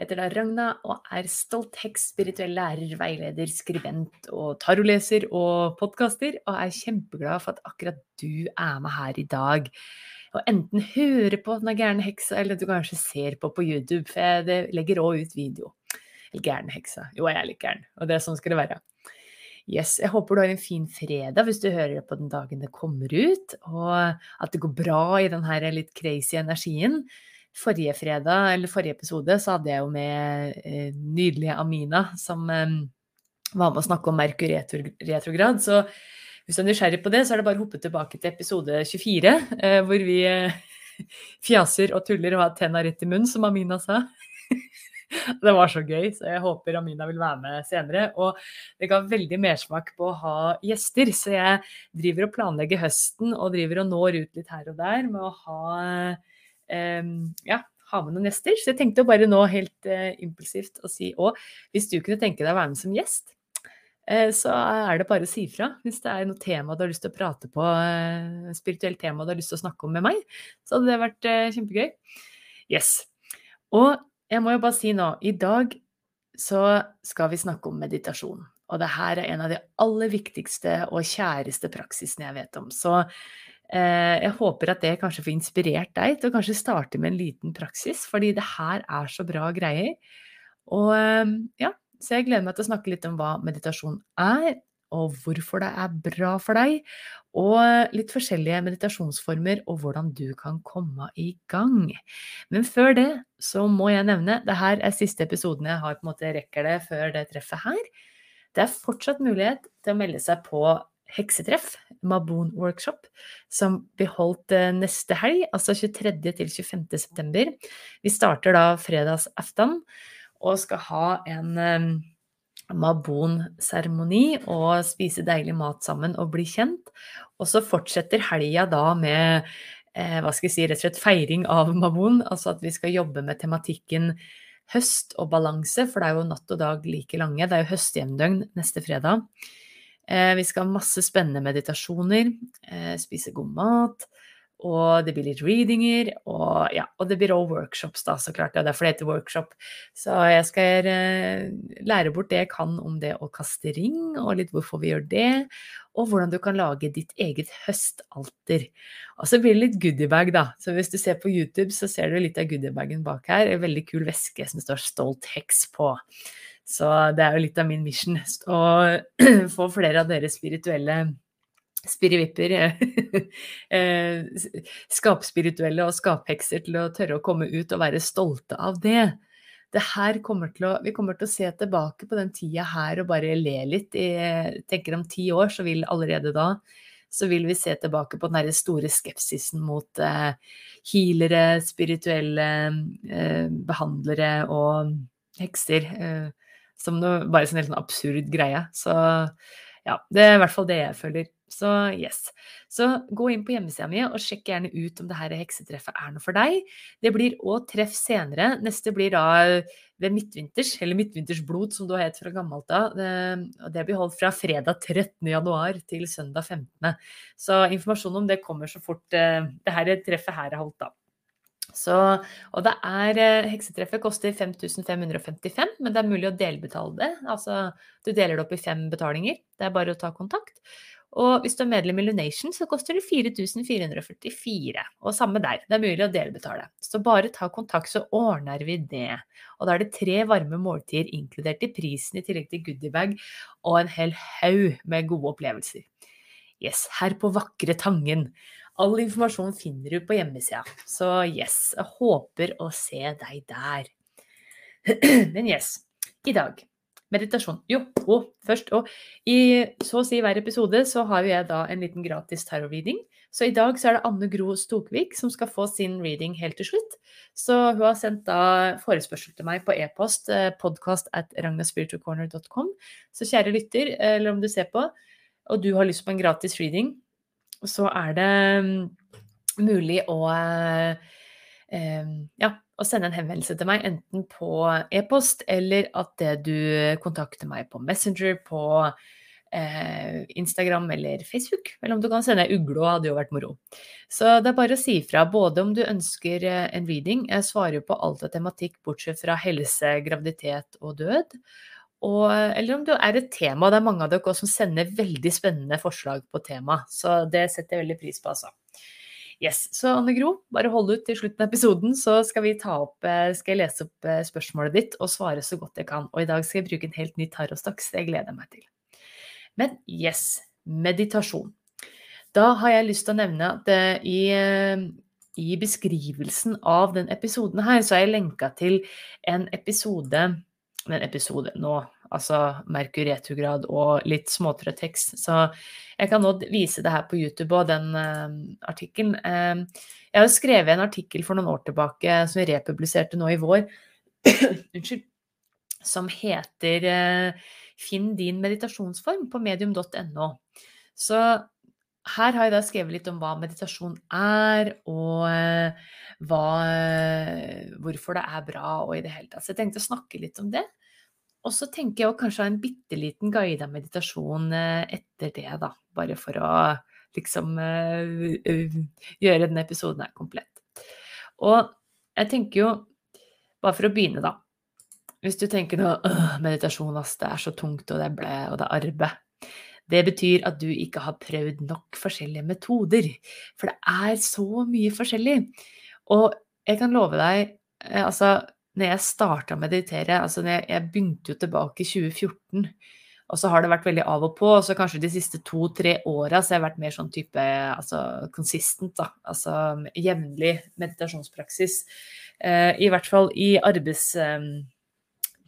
heter da Ragna og er stolt heks, spirituell lærer, veileder, skribent og taroleser og podkaster, og er kjempeglad for at akkurat du er med her i dag. Og enten høre på Den gærne heksa, eller du kanskje ser på på YouTube, for jeg legger òg ut video. Eller gærne heksa. Jo, jeg er litt gæren, og det er sånn skal det være. Yes, jeg håper du har en fin fredag hvis du hører på den dagen det kommer ut, og at det går bra i den her litt crazy energien. Forrige fredag, eller forrige episode, så hadde jeg jo med eh, nydelige Amina, som eh, var med å snakke om Merkur retrograd. Så hvis du er nysgjerrig på det, så er det bare å hoppe tilbake til episode 24, eh, hvor vi fjaser og tuller og har tenna rett i munnen, som Amina sa. det var så gøy, så jeg håper Amina vil være med senere. Og det ga veldig mersmak på å ha gjester, så jeg driver og planlegger høsten og driver og når ut litt her og der med å ha ja, ha med noen gjester. Så jeg tenkte bare nå helt uh, impulsivt å si òg, hvis du kunne tenke deg å være med som gjest, uh, så er det bare å si fra. Hvis det er noe tema du har lyst til å prate på, uh, spirituelt tema du har lyst til å snakke om med meg, så hadde det vært kjempegøy. Yes. Og jeg må jo bare si nå, i dag så skal vi snakke om meditasjon. Og det her er en av de aller viktigste og kjæreste praksisene jeg vet om. Så Eh, jeg håper at det kanskje får inspirert deg til å kanskje starte med en liten praksis, fordi det her er så bra greier. Og eh, ja, så jeg gleder meg til å snakke litt om hva meditasjon er, og hvorfor det er bra for deg, og litt forskjellige meditasjonsformer og hvordan du kan komme i gang. Men før det så må jeg nevne det her er siste episoden jeg har på en måte rekker det før det treffet her. Det er fortsatt mulighet til å melde seg på heksetreff, Maboon Workshop, som blir holdt eh, neste helg, altså 23. til 25. september. Vi starter da fredagsaften og skal ha en um, Mabon-seremoni og spise deilig mat sammen og bli kjent. Og så fortsetter helga da med eh, hva skal jeg si, rett og slett feiring av Mabon, altså at vi skal jobbe med tematikken høst og balanse, for det er jo natt og dag like lange. Det er jo høstjevndøgn neste fredag. Eh, vi skal ha masse spennende meditasjoner, eh, spise god mat, og det blir litt readinger, og, ja, og det blir òg workshops, da, så klart. Det er derfor det heter workshop. Så jeg skal eh, lære bort det jeg kan om det å kaste ring, og litt hvorfor vi gjør det, og hvordan du kan lage ditt eget høstalter. Og så blir det litt goodiebag, da. Så hvis du ser på YouTube, så ser du litt av goodiebagen bak her. En veldig kul veske som står 'Stolt heks' på. Så det er jo litt av min mission å få flere av dere spirituelle spirrevipper eh, skapspirituelle og skaphekser til å tørre å komme ut og være stolte av det. det kommer å, vi kommer til å se tilbake på den tida her og bare le litt. Jeg tenker om ti år, så vil allerede da så vil vi se tilbake på den store skepsisen mot eh, healere, spirituelle eh, behandlere og hekser. Eh, som noe bare sånn helt sånn absurd greie. Så ja, det er i hvert fall det jeg føler. Så yes. Så gå inn på hjemmesida mi og sjekk gjerne ut om det her heksetreffet er noe for deg. Det blir òg treff senere. Neste blir da ved midtvinters, eller midtvintersblod som du har hett fra gammelt av. Og det blir holdt fra fredag 13. januar til søndag 15. Så informasjon om det kommer så fort eh, det her treffet her er holdt, da. Så, og det er eh, Heksetreffet koster 5555, men det er mulig å delbetale det. Altså du deler det opp i fem betalinger. Det er bare å ta kontakt. Og hvis du er medlem i Lunation, så koster det 4444. Og samme der, det er mulig å delbetale. Så bare ta kontakt, så ordner vi det. Og da er det tre varme måltider inkludert i prisen, i tillegg til goodiebag og en hel haug med gode opplevelser. Yes, her på vakre Tangen. All informasjon finner du på hjemmesida. Så yes, jeg håper å se deg der. Men yes, i dag meditasjon. Jo, og først og I så å si hver episode så har jo jeg da en liten gratis tarot-reading. Så i dag så er det Anne Gro Stokvik som skal få sin reading helt til slutt. Så hun har sendt da forespørsel til meg på e-post, eh, podcast at ragnaspiritualcorner.com. Så kjære lytter, eller om du ser på, og du har lyst på en gratis reading, så er det mm, mulig å eh, ja, å sende en henvendelse til meg, enten på e-post eller at du kontakter meg på Messenger, på eh, Instagram eller Facebook. Eller om du kan sende ugle, hadde jo vært moro. Så det er bare å si ifra, både om du ønsker eh, en reading, jeg svarer på alt av tematikk bortsett fra helse, graviditet og død. Og, eller om det er et tema. Det er mange av dere også som sender veldig spennende forslag på tema. Så det setter jeg veldig pris på, altså. Yes, Så Anne Gro, bare hold ut til slutten av episoden, så skal, opp, eh, skal jeg lese opp eh, spørsmålet ditt og svare så godt jeg kan. Og i dag skal jeg bruke en helt ny tarostaks. Det gleder jeg meg til. Men yes, meditasjon. Da har jeg lyst til å nevne at eh, i, i beskrivelsen av den episoden her, så har jeg lenka til en episode En episode nå altså Merkur retrograd og litt småtrøtt tekst. Så jeg kan nå vise det her på YouTube og den uh, artikkelen. Uh, jeg har jo skrevet en artikkel for noen år tilbake som vi republiserte nå i vår, unnskyld, som heter uh, Finn din meditasjonsform på medium.no. Så her har jeg da skrevet litt om hva meditasjon er, og hva, hvorfor det er bra, og i det hele tatt. Så jeg tenkte å snakke litt om det. Og så tenker jeg å kanskje ha en bitte liten guida meditasjon eh, etter det, da. Bare for å liksom uh, gjøre denne episoden her komplett. Og jeg tenker jo, bare for å begynne, da. Hvis du tenker nå meditasjon, ass, det er så tungt, og det er blæ, og det er arbeid. Det betyr at du ikke har prøvd nok forskjellige metoder. For det er så mye forskjellig. Og jeg kan love deg, altså når jeg starta å meditere altså jeg, jeg, begynte jo tilbake i 2014, og så har det vært veldig av og på. Og så kanskje de siste to-tre åra har jeg vært mer sånn type altså consistent, da. Altså jevnlig meditasjonspraksis. Eh, I hvert fall i arbeidsdager.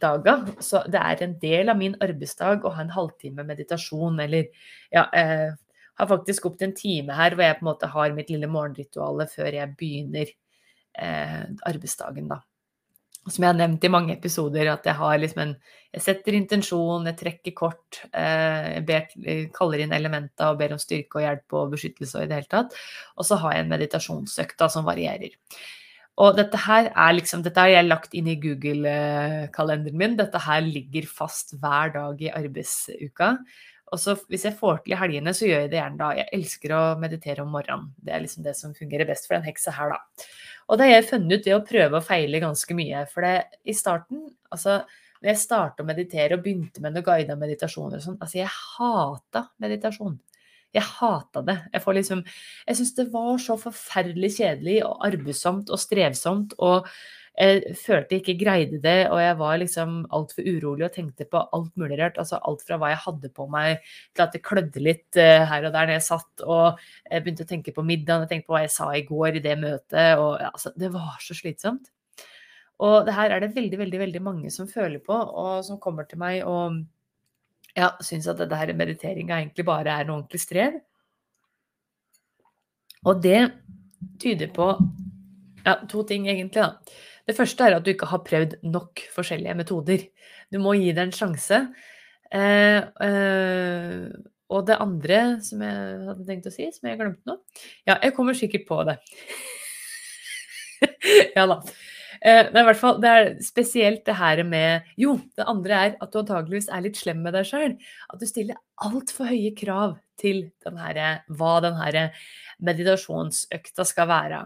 Eh, så det er en del av min arbeidsdag å ha en halvtime meditasjon, eller ja eh, har faktisk opp til en time her hvor jeg på en måte har mitt lille morgenrituale før jeg begynner eh, arbeidsdagen, da som jeg har nevnt i mange episoder, at jeg har liksom en Jeg setter intensjon, jeg trekker kort, eh, jeg ber, kaller inn elementa og ber om styrke og hjelp og beskyttelse og i det hele tatt. Og så har jeg en meditasjonsøkt som varierer. Og dette her er liksom, dette har jeg lagt inn i Google-kalenderen min. Dette her ligger fast hver dag i arbeidsuka. Og så hvis jeg får til i helgene, så gjør jeg det gjerne da. Jeg elsker å meditere om morgenen. Det er liksom det som fungerer best for den heksa her, da. Og det har jeg funnet ut ved å prøve og feile ganske mye. For det, i starten, altså når jeg starta å meditere og begynte med noen guida meditasjoner og sånn, altså jeg hata meditasjon. Jeg hata det. Jeg liksom Jeg syns det var så forferdelig kjedelig og arbeidsomt og strevsomt og jeg følte jeg ikke greide det, og jeg var liksom altfor urolig og tenkte på alt mulig rart. Altså alt fra hva jeg hadde på meg, til at det klødde litt uh, her og der når jeg satt. Og jeg begynte å tenke på middagen, jeg tenkte på hva jeg sa i går i det møtet. og altså, Det var så slitsomt. Og det her er det veldig, veldig, veldig mange som føler på, og som kommer til meg og ja, syns at dette mediteringa egentlig bare er noe ordentlig strev. Og det tyder på ja, to ting, egentlig, da. Det første er at du ikke har prøvd nok forskjellige metoder. Du må gi det en sjanse. Eh, eh, og det andre som jeg hadde tenkt å si, som jeg glemte nå Ja, jeg kommer sikkert på det. ja da. Eh, det, er hvert fall, det er spesielt det her med Jo, det andre er at du antageligvis er litt slem med deg sjøl. At du stiller altfor høye krav til den her, hva den her meditasjonsøkta skal være.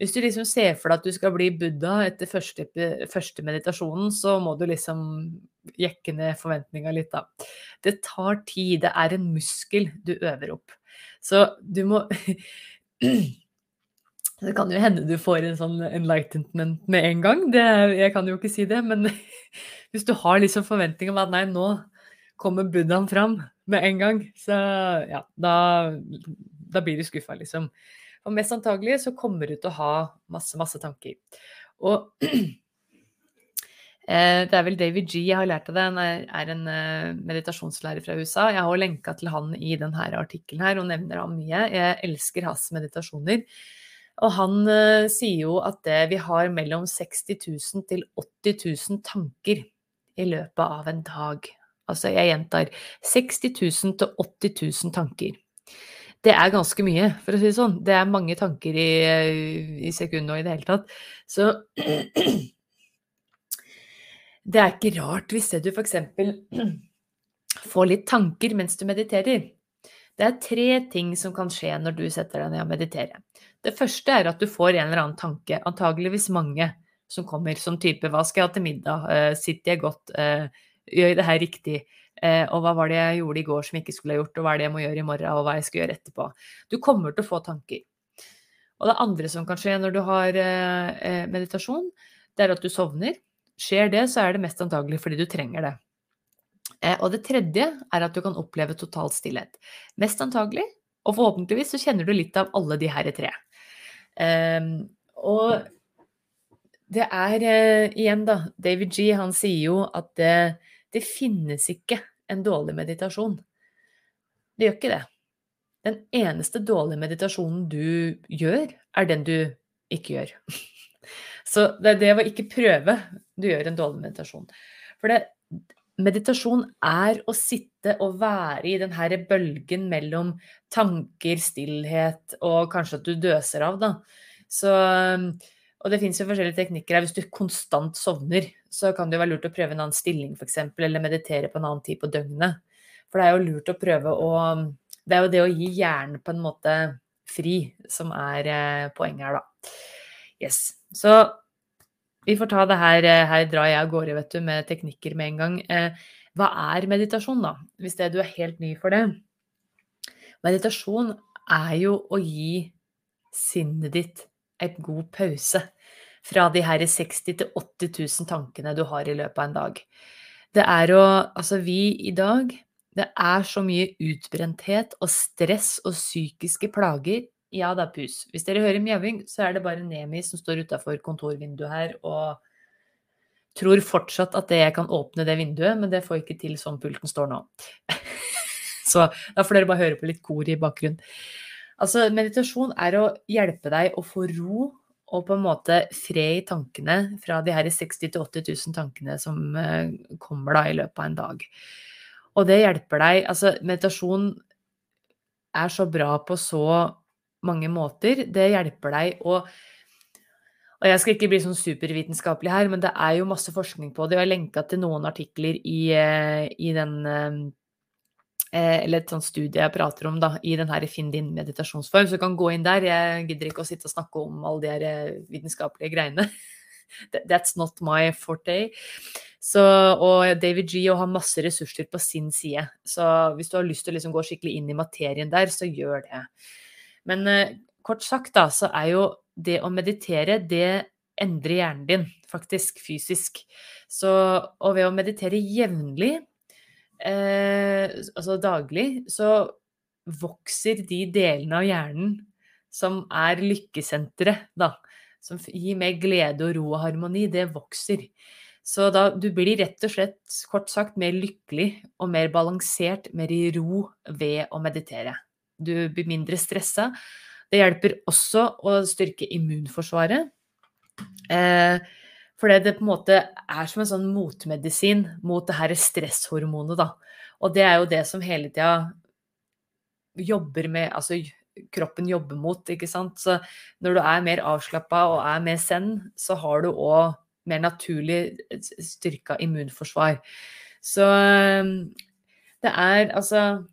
Hvis du liksom ser for deg at du skal bli Buddha etter første, første meditasjonen, så må du liksom jekke ned forventninga litt, da. Det tar tid. Det er en muskel du øver opp. Så du må Det kan jo hende du får en sånn enlightenment med en gang. Det, jeg kan jo ikke si det, men hvis du har liksom forventning om at nei, nå kommer buddhaen fram med en gang, så ja, da, da blir du skuffa, liksom. Og mest antagelig så kommer du til å ha masse, masse tanker. Og eh, det er vel David G jeg har lært av det. Han er en eh, meditasjonslærer fra USA. Jeg har lenka til han i denne artikkelen her og nevner ham mye. Jeg elsker hans meditasjoner. Og han uh, sier jo at det, vi har mellom 60 000 til 80 000 tanker i løpet av en dag. Altså, jeg gjentar 60 000 til 80 000 tanker. Det er ganske mye, for å si det sånn. Det er mange tanker i, i sekundet og i det hele tatt. Så det er ikke rart hvis du f.eks. får litt tanker mens du mediterer. Det er tre ting som kan skje når du setter deg ned og mediterer. Det første er at du får en eller annen tanke, antageligvis mange, som kommer som type 'hva skal jeg ha til middag', uh, sitter jeg godt, uh, gjør jeg det her riktig', og hva var det jeg gjorde i går som jeg ikke skulle ha gjort, og hva er det jeg må gjøre i morgen, og hva jeg skal gjøre etterpå. Du kommer til å få tanker. Og det andre som kan skje når du har meditasjon, det er at du sovner. Skjer det, så er det mest antagelig fordi du trenger det. Og det tredje er at du kan oppleve total stillhet. Mest antagelig, og forhåpentligvis så kjenner du litt av alle de her tre. Um, og det er igjen, da David G. han sier jo at det, det finnes ikke en dårlig meditasjon. Det gjør ikke det. Den eneste dårlige meditasjonen du gjør, er den du ikke gjør. Så det er det å ikke prøve du gjør en dårlig meditasjon. For det, meditasjon er å sitte og være i den her bølgen mellom tanker, stillhet og kanskje at du døser av, da. Så, og det fins jo forskjellige teknikker her. Hvis du konstant sovner, så kan det jo være lurt å prøve en annen stilling f.eks., eller meditere på en annen tid på døgnet. For det er jo lurt å prøve å Det er jo det å gi hjernen på en måte fri som er eh, poenget her, da. Yes. Så vi får ta det her, eh, her drar jeg av gårde vet du, med teknikker med en gang. Eh, hva er meditasjon, da? Hvis det, du er helt ny for det. Meditasjon er jo å gi sinnet ditt en god pause fra de her 60 000-80 000 tankene du har i løpet av en dag. Det er å Altså, vi i dag Det er så mye utbrenthet og stress og psykiske plager ja, det er pus. Hvis dere hører mjauing, så er det bare Nemi som står utafor kontorvinduet her og tror fortsatt at jeg kan åpne det vinduet, men det får ikke til sånn pulten står nå. så da får dere bare høre på litt kor i bakgrunnen. Altså, meditasjon er å hjelpe deg å få ro og på en måte fred i tankene fra de her 60 000-80 000 tankene som eh, kommer da i løpet av en dag. Og det hjelper deg Altså, meditasjon er så bra på så mange måter. Det hjelper deg å og jeg skal ikke bli sånn supervitenskapelig her, men det er jo masse forskning på det. Jeg har lenka til noen artikler i, eh, i den eh, Eller et sånt studie jeg prater om da, i den her Finn din meditasjonsform. Så du kan gå inn der. Jeg gidder ikke å sitte og snakke om alle de her eh, vitenskapelige greiene. That's not my forte. Så, og David G har masse ressurser på sin side. Så hvis du har lyst til å liksom gå skikkelig inn i materien der, så gjør det. Men eh, kort sagt, da, så er jo det å meditere, det endrer hjernen din, faktisk fysisk. Så, og ved å meditere jevnlig, eh, altså daglig, så vokser de delene av hjernen som er lykkesenteret, da. Som gir mer glede og ro og harmoni, det vokser. Så da du blir rett og slett, kort sagt, mer lykkelig og mer balansert, mer i ro ved å meditere du blir mindre stressa. Det hjelper også å styrke immunforsvaret. Eh, for det på en måte er som en sånn motmedisin mot det her stresshormonet, da. Og det er jo det som hele tida jobber med Altså kroppen jobber mot, ikke sant. Så når du er mer avslappa og er mer zen, så har du òg mer naturlig styrka immunforsvar. Så det er altså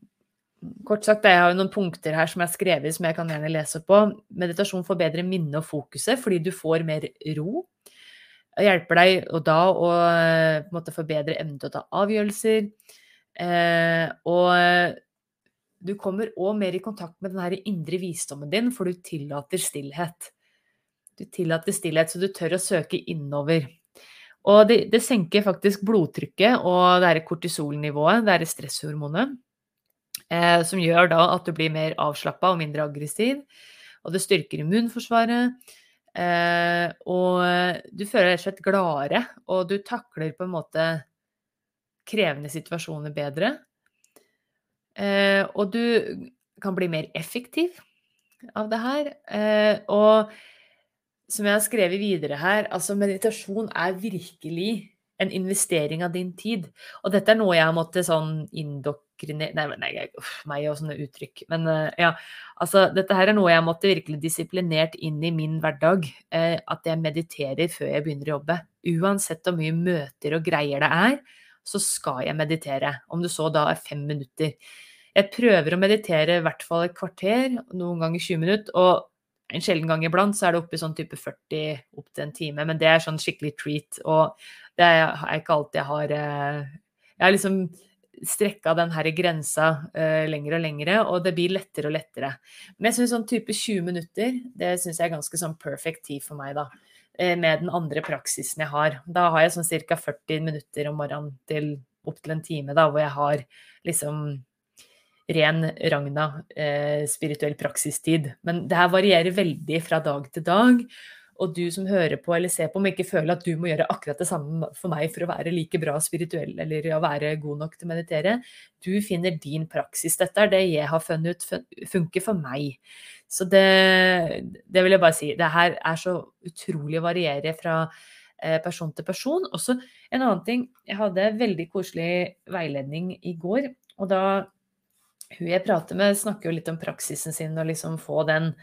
kort sagt, jeg har jo noen punkter her som jeg har skrevet som jeg kan gjerne lese på. Meditasjon forbedrer minnet og fokuset fordi du får mer ro. Hjelper deg og da å eh, på en måte forbedre evnen til å ta avgjørelser. Eh, og du kommer òg mer i kontakt med den indre visdommen din, for du tillater stillhet. Du tillater stillhet, så du tør å søke innover. Og det, det senker faktisk blodtrykket og det er kortisolnivået, det er stresshormonet, eh, som gjør da at du blir mer avslappa og mindre aggressiv. Og det styrker immunforsvaret. Eh, og du føler rett og slett gladere, og du takler på en måte krevende situasjoner bedre. Eh, og du kan bli mer effektiv av det her. Eh, og som jeg har skrevet videre her, altså meditasjon er virkelig en investering av din tid. Og dette er noe jeg har måttet sånn indokrinere Nei, nei uff, meg og sånne uttrykk. Men uh, ja, altså dette her er noe jeg måtte virkelig disiplinert inn i min hverdag. Uh, at jeg mediterer før jeg begynner å jobbe. Uansett hvor mye møter og greier det er, så skal jeg meditere. Om du så da er fem minutter. Jeg prøver å meditere i hvert fall et kvarter, noen ganger 20 minutter. og en sjelden gang iblant så er det oppe i sånn type 40 opp til en time, men det er sånn skikkelig treat. Og det er ikke alltid jeg har eh, Jeg har liksom strekka den her grensa uh, lenger og lengre, og det blir lettere og lettere. Men jeg syns sånn type 20 minutter, det syns jeg er ganske sånn perfect tid for meg, da. Uh, med den andre praksisen jeg har. Da har jeg sånn ca. 40 minutter om morgenen til opp til en time, da, hvor jeg har liksom ren Ragna eh, spirituell praksistid. Men det her varierer veldig fra dag til dag. Og du som hører på eller ser på, må ikke føle at du må gjøre akkurat det samme for meg for å være like bra spirituell eller å være god nok til å meditere. Du finner din praksis. Dette er det jeg har funnet ut funker for meg. Så det, det vil jeg bare si. Det her er så utrolig å variere fra eh, person til person. Også en annen ting. Jeg hadde veldig koselig veiledning i går. Og da hun jeg prater med, snakker jo litt om praksisen sin og liksom få den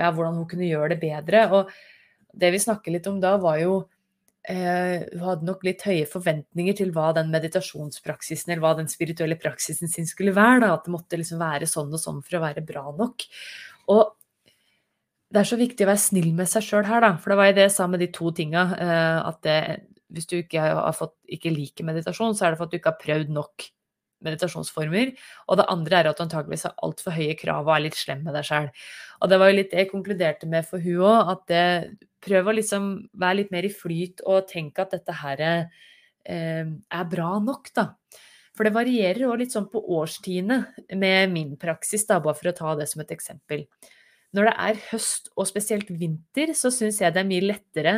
Ja, hvordan hun kunne gjøre det bedre. Og det vi snakker litt om da, var jo eh, Hun hadde nok litt høye forventninger til hva den meditasjonspraksisen eller hva den spirituelle praksisen sin skulle være. Da. At det måtte liksom være sånn og sånn for å være bra nok. Og det er så viktig å være snill med seg sjøl her, da. For det var jo det jeg sa med de to tinga. Eh, hvis du ikke, har fått, ikke liker meditasjon, så er det for at du ikke har prøvd nok meditasjonsformer. Og det andre er at du antakeligvis har altfor høye krav og er litt slem med deg sjøl. Og det var jo litt det jeg konkluderte med for hun òg, at det, prøv å liksom være litt mer i flyt og tenke at dette her er, er bra nok, da. For det varierer òg litt sånn på årstidene med min praksis, da, bare for å ta det som et eksempel. Når det er høst, og spesielt vinter, så syns jeg det er mye lettere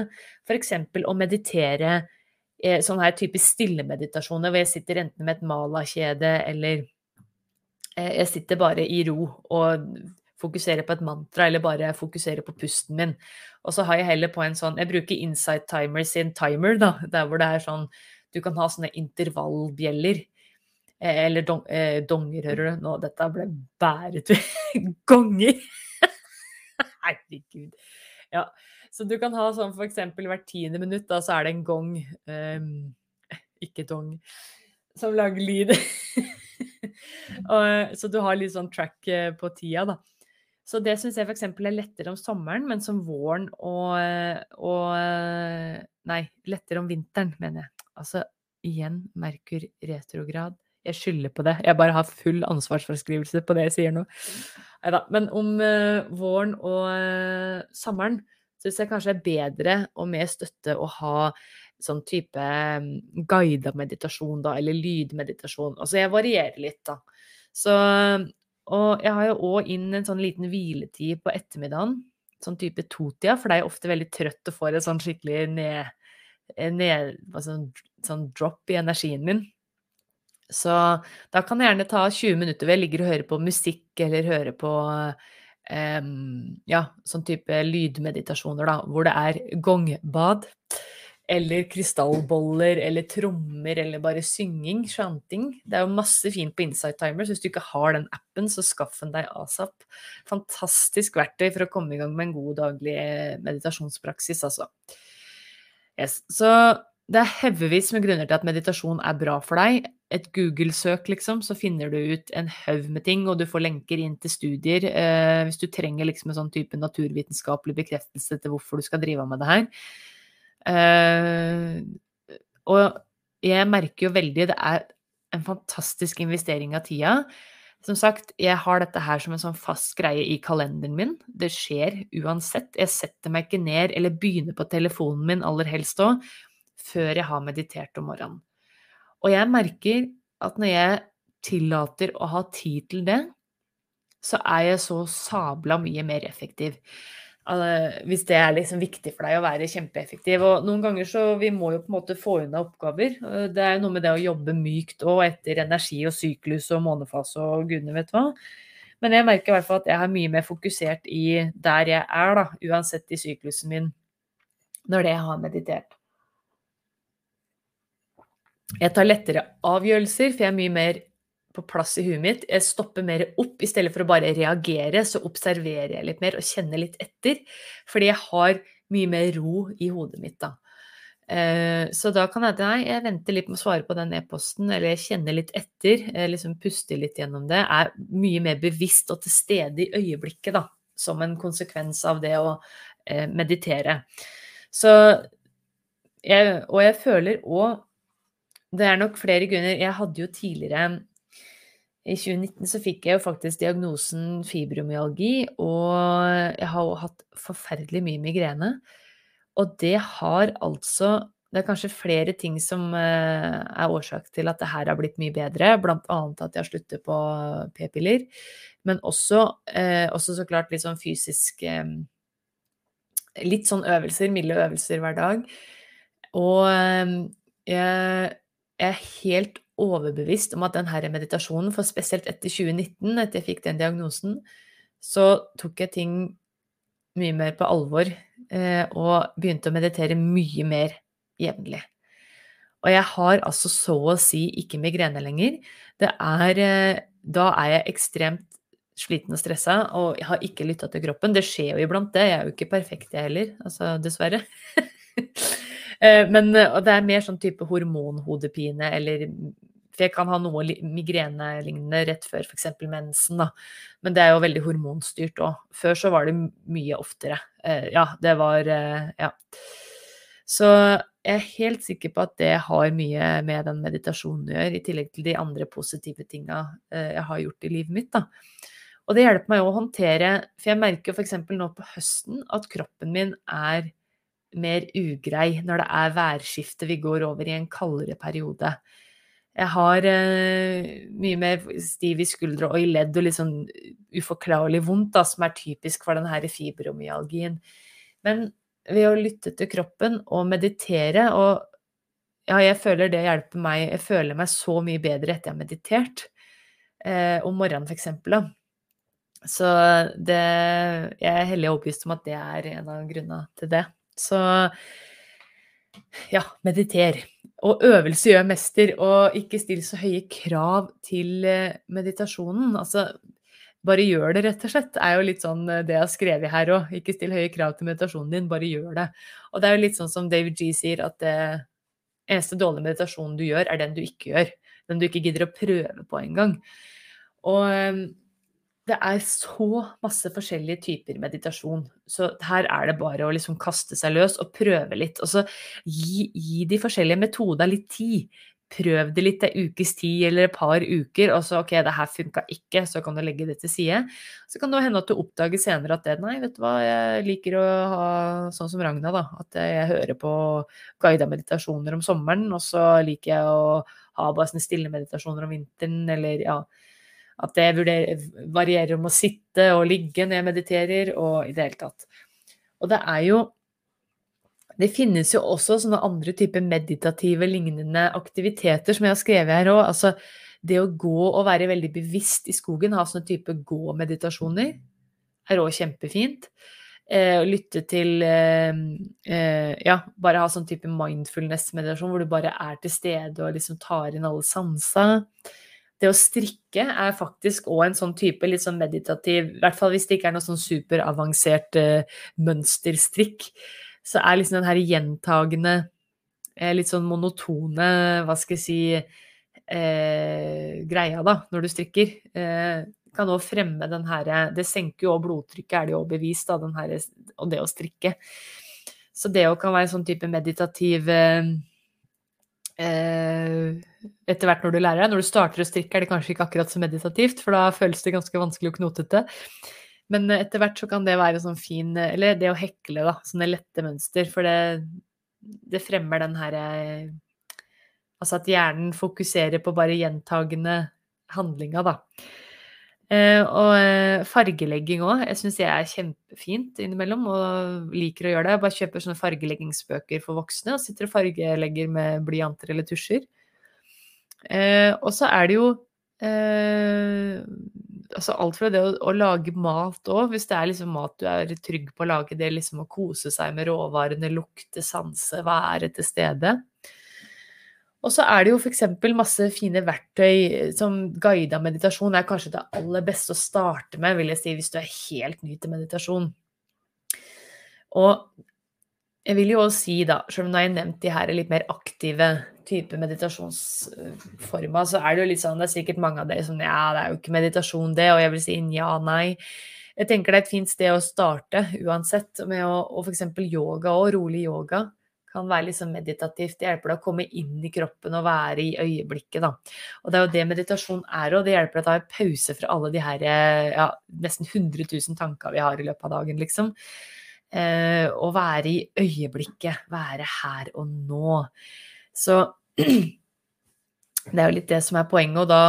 f.eks. å meditere Eh, sånn her type stillemeditasjoner hvor jeg sitter enten med et malakjede eller eh, jeg sitter bare i ro og fokuserer på et mantra eller bare fokuserer på pusten min. Og så har jeg heller på en sånn Jeg bruker Insight Timer sin timer, da, der hvor det er sånn Du kan ha sånne intervallbjeller. Eh, eller dong, eh, donger, hører du. Nå, dette ble bæret Gonger! Herregud. Ja. Så du kan ha sånn f.eks. hvert tiende minutt, da så er det en gong um, Ikke dong, som lager lyd. og, så du har litt sånn track eh, på tida, da. Så det syns jeg f.eks. er lettere om sommeren, men som våren og, og Nei, lettere om vinteren, mener jeg. Altså igjen Merkur retrograd. Jeg skylder på det. Jeg bare har full ansvarsforskrivelse på det jeg sier nå. Nei da. Men om uh, våren og uh, sommeren syns jeg kanskje er bedre og mer støtte å ha sånn type mm, guida meditasjon, da, eller lydmeditasjon. Altså jeg varierer litt, da. Så Og jeg har jo òg inn en sånn liten hviletid på ettermiddagen. Sånn type totida, for da er jeg ofte veldig trøtt og får et sånn skikkelig ned, ned sånn, sånn drop i energien min. Så da kan jeg gjerne ta 20 minutter hvor jeg ligger og hører på musikk eller hører på um, ja, sånn type lydmeditasjoner, da, hvor det er gongbad. Eller krystallboller eller trommer eller bare synging, chanting. Det er jo masse fint på Insight Timer, så hvis du ikke har den appen, så skaff den deg asap. Fantastisk verktøy for å komme i gang med en god daglig meditasjonspraksis, altså. Yes. Så det er haugevis med grunner til at meditasjon er bra for deg. Et Google-søk, liksom, så finner du ut en haug med ting, og du får lenker inn til studier eh, hvis du trenger liksom en sånn type naturvitenskapelig bekreftelse til hvorfor du skal drive med det her. Eh, og jeg merker jo veldig Det er en fantastisk investering av tida. Som sagt, jeg har dette her som en sånn fast greie i kalenderen min. Det skjer uansett. Jeg setter meg ikke ned eller begynner på telefonen min aller helst òg før jeg har meditert om morgenen. Og jeg merker at når jeg tillater å ha tid til det, så er jeg så sabla mye mer effektiv. Hvis det er liksom viktig for deg å være kjempeeffektiv. Og noen ganger så vi må jo på en måte få unna oppgaver. Det er jo noe med det å jobbe mykt og etter energi og syklus og månefase og gudene vet hva. Men jeg merker i hvert fall at jeg er mye mer fokusert i der jeg er, da, uansett i syklusen min, når det jeg har meditert. Jeg tar lettere avgjørelser, for jeg er mye mer på plass i huet mitt. Jeg stopper mer opp i stedet for å bare reagere, så observerer jeg litt mer og kjenner litt etter. Fordi jeg har mye mer ro i hodet mitt da. Eh, så da kan jeg nei, jeg venter litt med å svare på den e-posten, eller jeg kjenner litt etter, liksom puster litt gjennom det. Er mye mer bevisst og til stede i øyeblikket, da. Som en konsekvens av det å eh, meditere. Så jeg, og jeg føler òg det er nok flere grunner. Jeg hadde jo tidligere i 2019 så fikk jeg jo faktisk diagnosen fibromyalgi, og jeg har jo hatt forferdelig mye migrene. Og det har altså Det er kanskje flere ting som eh, er årsak til at det her har blitt mye bedre, annet at jeg har sluttet på p-piller, men også, eh, også, så klart litt sånn fysisk eh, Litt sånn øvelser, milde øvelser hver dag. Og jeg jeg er helt overbevist om at denne meditasjonen, for spesielt etter 2019, etter jeg fikk den diagnosen, så tok jeg ting mye mer på alvor eh, og begynte å meditere mye mer jevnlig. Og jeg har altså så å si ikke migrene lenger. Er eh, Da er jeg ekstremt sliten og stressa, og jeg har ikke lytta til kroppen. Det skjer jo iblant, det. Jeg er jo ikke perfekt, jeg heller. Altså, dessverre. Eh, men og det er mer sånn type hormonhodepine eller For jeg kan ha noe migrenelignende rett før f.eks. mensen, da. Men det er jo veldig hormonstyrt òg. Før så var det mye oftere. Eh, ja, det var eh, Ja. Så jeg er helt sikker på at det har mye med den meditasjonen å gjøre, i tillegg til de andre positive tinga jeg har gjort i livet mitt, da. Og det hjelper meg å håndtere For jeg merker f.eks. nå på høsten at kroppen min er mer ugrei når det er værskifte, vi går over i en kaldere periode. Jeg har eh, mye mer stiv i skuldre og i ledd og litt sånn uforklarlig vondt, da, som er typisk for denne fibromyalgien. Men ved å lytte til kroppen og meditere og ja, jeg føler det hjelper meg. Jeg føler meg så mye bedre etter jeg har meditert. Eh, om morgenen, for eksempel. Så det Jeg er hellig overbevist om at det er en av grunnene til det. Så ja, mediter. Og øvelse gjør mester, og ikke still så høye krav til eh, meditasjonen. Altså, bare gjør det, rett og slett. er jo litt sånn eh, det jeg har skrevet her òg. Ikke still høye krav til meditasjonen din, bare gjør det. Og det er jo litt sånn som David G sier, at det eneste dårlige meditasjonen du gjør, er den du ikke gjør. Den du ikke gidder å prøve på engang. Og det er så masse forskjellige typer meditasjon. Så her er det bare å liksom kaste seg løs og prøve litt. Og så gi, gi de forskjellige metodene litt tid. Prøv det litt en ukes tid eller et par uker, og så ok, det her funka ikke, så kan du legge det til side. Så kan det hende at du oppdager senere at det, nei, vet du hva, jeg liker å ha sånn som Ragna, da. At jeg hører på guida meditasjoner om sommeren, og så liker jeg å ha bare sånne stille meditasjoner om vinteren, eller ja at det vurderer, varierer om å sitte og ligge når jeg mediterer, og i det hele tatt. Og det er jo Det finnes jo også sånne andre typer meditative lignende aktiviteter som jeg har skrevet her òg. Altså det å gå og være veldig bevisst i skogen, ha sånne type gå-meditasjoner, er òg kjempefint. Eh, lytte til eh, eh, Ja, bare ha sånn type mindfulness-meditasjon hvor du bare er til stede og liksom tar inn alle sansa det å strikke er faktisk òg en sånn type litt sånn meditativ I hvert fall hvis det ikke er noe sånn superavansert uh, mønsterstrikk, så er liksom den her gjentagende, uh, litt sånn monotone, hva skal jeg si uh, greia, da, når du strikker. Eh, kan òg fremme den her Det senker jo òg blodtrykket, er det jo bevist, da, den her, Og det å strikke. Så det òg kan være en sånn type meditativ eh, eh, Etter hvert når du lærer deg. Når du starter å strikke, er det kanskje ikke akkurat så meditativt, for da føles det ganske vanskelig og knotete. Men etter hvert så kan det være sånn fin Eller det å hekle, da. Sånne lette mønster. For det, det fremmer den herre Altså at hjernen fokuserer på bare gjentagende handlinga, da. Eh, og eh, fargelegging òg. Jeg syns det er kjempefint innimellom, og liker å gjøre det. Jeg bare kjøper sånne fargeleggingsbøker for voksne og sitter og fargelegger med blyanter eller tusjer. Eh, og så er det jo altså alt fra det å, å lage mat òg, hvis det er liksom mat du er trygg på å lage, det liksom å kose seg med råvarene, lukte, sanse, være til stede. Og så er det jo f.eks. masse fine verktøy som guida meditasjon er kanskje det aller beste å starte med, vil jeg si, hvis du er helt ny til meditasjon. Og jeg vil jo også si, da, selv om nå har jeg nevnt de her litt mer aktive type meditasjonsformer, så er det jo litt sånn Det er sikkert mange av dere som Ja, det er jo ikke meditasjon, det. Og jeg vil si ja, nei. Jeg tenker det er et fint sted å starte uansett, med å, og f.eks. yoga og rolig yoga kan være sånn meditativt. Det hjelper deg å komme inn i kroppen og være i øyeblikket, da. Og det er jo det meditasjon er, og det hjelper deg å ta en pause fra alle de her ja, nesten 100 000 tanker vi har i løpet av dagen, liksom. Eh, å være i øyeblikket. Være her og nå. Så det er jo litt det som er poenget, og da,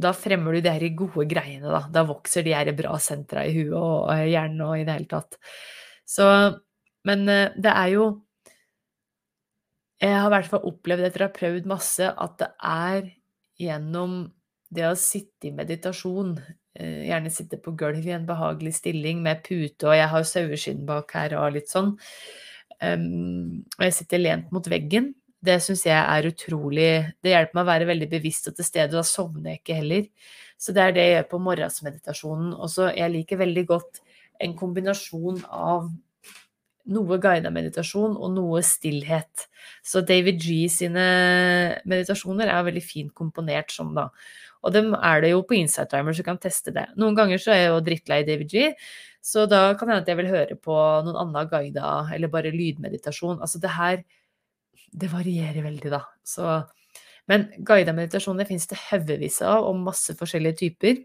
da fremmer du de her gode greiene, da. Da vokser de her bra sentra i huet og hjernen og i det hele tatt. Så Men eh, det er jo jeg har i hvert fall opplevd etter å ha prøvd masse, at det er gjennom det å sitte i meditasjon, eh, gjerne sitte på gulvet i en behagelig stilling med pute, og jeg har saueskinn bak her og litt sånn, og jeg sitter lent mot veggen, det syns jeg er utrolig Det hjelper meg å være veldig bevisst og til stede, og da sovner jeg ikke heller. Så det er det jeg gjør på morgensmeditasjonen. Og så jeg liker veldig godt en kombinasjon av noe guida meditasjon og noe stillhet. Så David G sine meditasjoner er veldig fint komponert sånn, da. Og dem er det jo på Insight Timer, så du kan teste det. Noen ganger så er jeg jo drittlei David G, så da kan det hende at jeg vil høre på noen annen guida, eller bare lydmeditasjon. Altså det her Det varierer veldig, da. Så Men guida meditasjoner fins det haugevis av, og masse forskjellige typer.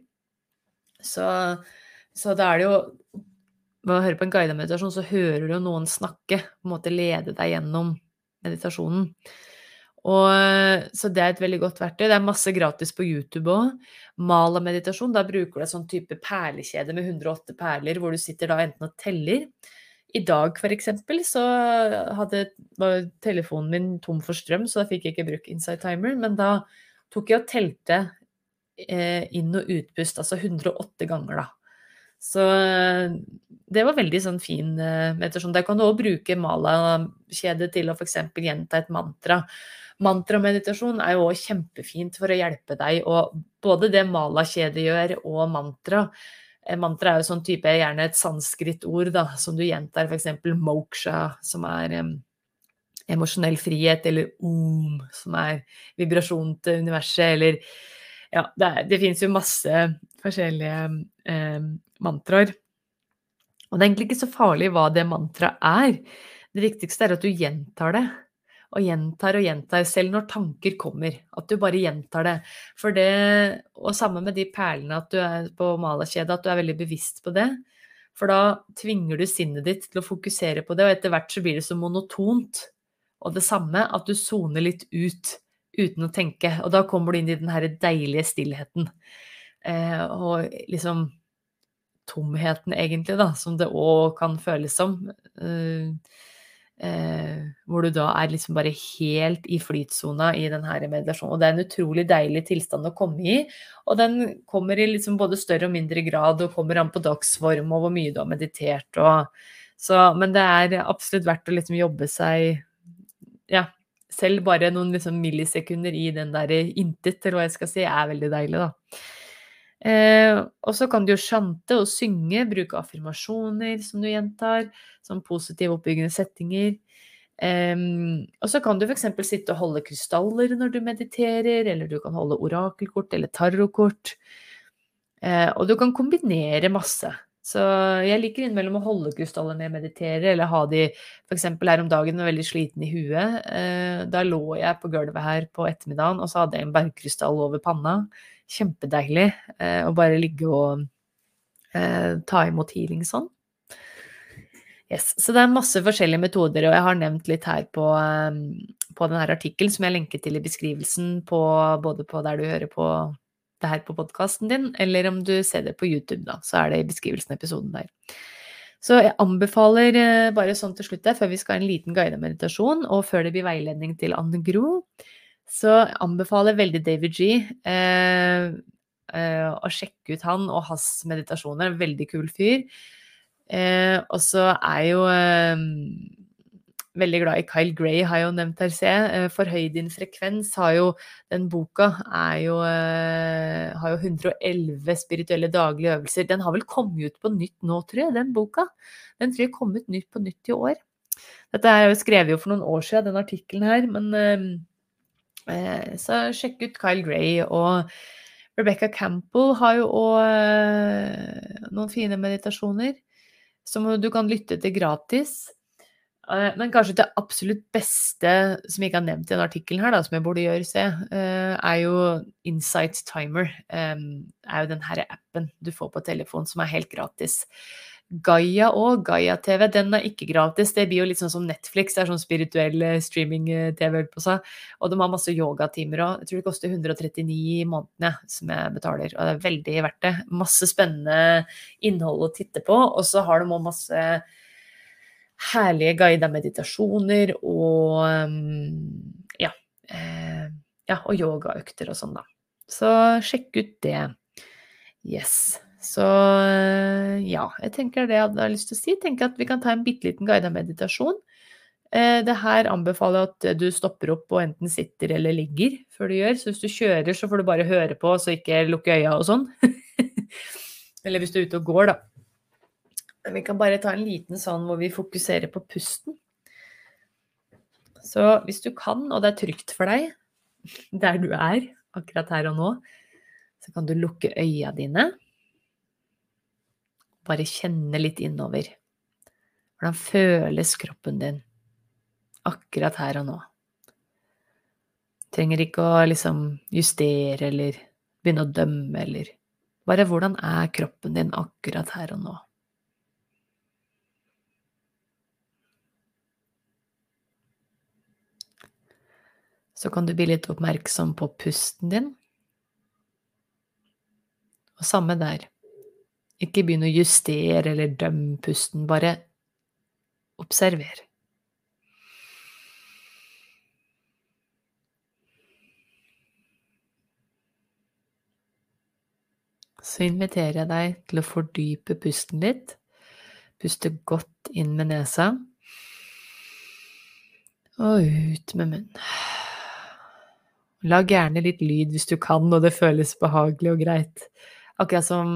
Så, så da er det jo ved å høre på en guidet meditasjon, så hører du noen snakke, på en måte lede deg gjennom meditasjonen. Og, så det er et veldig godt verktøy. Det er masse gratis på YouTube òg. Mala-meditasjon, da bruker du en sånn type perlekjede med 108 perler, hvor du sitter da enten og teller. I dag, eksempel, så hadde, var telefonen min tom for strøm, så da fikk jeg ikke brukt Inside Timer, men da tok jeg og telte eh, inn- og utpust, altså 108 ganger, da. Så det var veldig sånn fin eh, meditasjon. Der kan du òg bruke mala-kjedet til å f.eks. gjenta et mantra. Mantrameditasjon er jo òg kjempefint for å hjelpe deg, og både det mala-kjedet gjør, og mantra. Eh, mantra er jo sånn type gjerne et sanskrit-ord da, som du gjentar, f.eks. moksha, som er um, emosjonell frihet, eller om, som er vibrasjon til universet, eller ja, det, det finnes jo masse forskjellige eh, mantraer. Og det er egentlig ikke så farlig hva det mantraet er. Det viktigste er at du gjentar det. Og gjentar og gjentar, selv når tanker kommer. At du bare gjentar det. For det, Og sammen med de perlene at du er på malerkjedet, at du er veldig bevisst på det. For da tvinger du sinnet ditt til å fokusere på det, og etter hvert så blir det så monotont. Og det samme, at du soner litt ut uten å tenke. Og da kommer du inn i den her deilige stillheten. Eh, og liksom tomheten, egentlig, da, som det òg kan føles som. Uh, uh, hvor du da er liksom bare helt i flytsona i den her meditasjonen. Og det er en utrolig deilig tilstand å komme i. Og den kommer i liksom både større og mindre grad, og kommer an på dagsform og hvor mye du har meditert og så, Men det er absolutt verdt å liksom jobbe seg Ja, selv bare noen liksom millisekunder i den der intet, eller hva jeg skal si, er veldig deilig, da. Eh, og så kan du jo sjante og synge, bruke affirmasjoner som du gjentar, som positive oppbyggende settinger. Eh, og så kan du f.eks. sitte og holde krystaller når du mediterer, eller du kan holde orakelkort eller tarotkort. Eh, og du kan kombinere masse. Så jeg liker innimellom å holde krystaller når jeg mediterer, eller ha de f.eks. her om dagen var veldig sliten i huet. Uh, da lå jeg på gulvet her på ettermiddagen, og så hadde jeg en bergkrystall over panna. Kjempedeilig uh, å bare ligge og ta imot healing sånn. Yes, så det er masse forskjellige metoder, og jeg har nevnt litt her på, ehm, på denne artikkelen som jeg lenker til i beskrivelsen, på, både på der du hører på det her på podkasten din, eller om du ser det på YouTube, da, så er det i beskrivelsen av episoden der. Så jeg anbefaler, eh, bare sånn til slutt før vi skal ha en liten guidet meditasjon, og før det blir veiledning til Anne Gro, så anbefaler jeg veldig David G. Eh, eh, å sjekke ut han og hans meditasjoner. En Veldig kul fyr. Eh, og så er jeg jo eh, veldig glad i Kyle Gray, har jo nevnt her, se. Eh, Forhøy din frekvens har jo Den boka er jo, eh, har jo 111 spirituelle daglige øvelser. Den har vel kommet ut på nytt nå, tror jeg, den boka. Den tror jeg kom ut nytt på nytt i år. Dette er jo skrevet jo for noen år siden, den artikkelen her, men Så sjekk ut Kyle Gray. og Rebecca Campbell har jo òg noen fine meditasjoner som du kan lytte til gratis. Eh, men kanskje det absolutt beste som jeg ikke har nevnt i denne artikkelen her, som jeg burde gjøre se, eh, er jo Insight Timer. Det er jo den her appen du får på telefon som er helt gratis. Gaia og Gaia TV, den er ikke gratis. Det blir jo litt sånn som Netflix, det er sånn spirituell streaming-TV på seg. Og de har masse yogatimer òg. Jeg tror det koster 139 i månedene som jeg betaler, og det er veldig verdt det. Masse spennende innhold å titte på, og så har de òg masse herlige guida meditasjoner og ja, eh, ja, og yogaøkter og sånn, da. Så sjekk ut det. Yes. Så ja, jeg tenker det jeg hadde lyst til å si. Tenker at vi kan ta en bitte liten guida meditasjon. Eh, det her anbefaler at du stopper opp og enten sitter eller ligger før du gjør. Så hvis du kjører, så får du bare høre på, så ikke lukke øya og sånn. eller hvis du er ute og går, da. Vi kan bare ta en liten sånn hvor vi fokuserer på pusten. Så hvis du kan, og det er trygt for deg der du er akkurat her og nå, så kan du lukke øya dine. Bare kjenne litt innover. Hvordan føles kroppen din akkurat her og nå? Trenger ikke å liksom justere eller begynne å dømme eller Bare hvordan er kroppen din akkurat her og nå? Så kan du bli litt oppmerksom på pusten din. Og samme der. Ikke begynn å justere eller dømme pusten, bare observer. Så inviterer jeg deg til å fordype pusten litt. Puste godt inn med nesa og ut med munnen. Lag gjerne litt lyd hvis du kan og det føles behagelig og greit. Akkurat som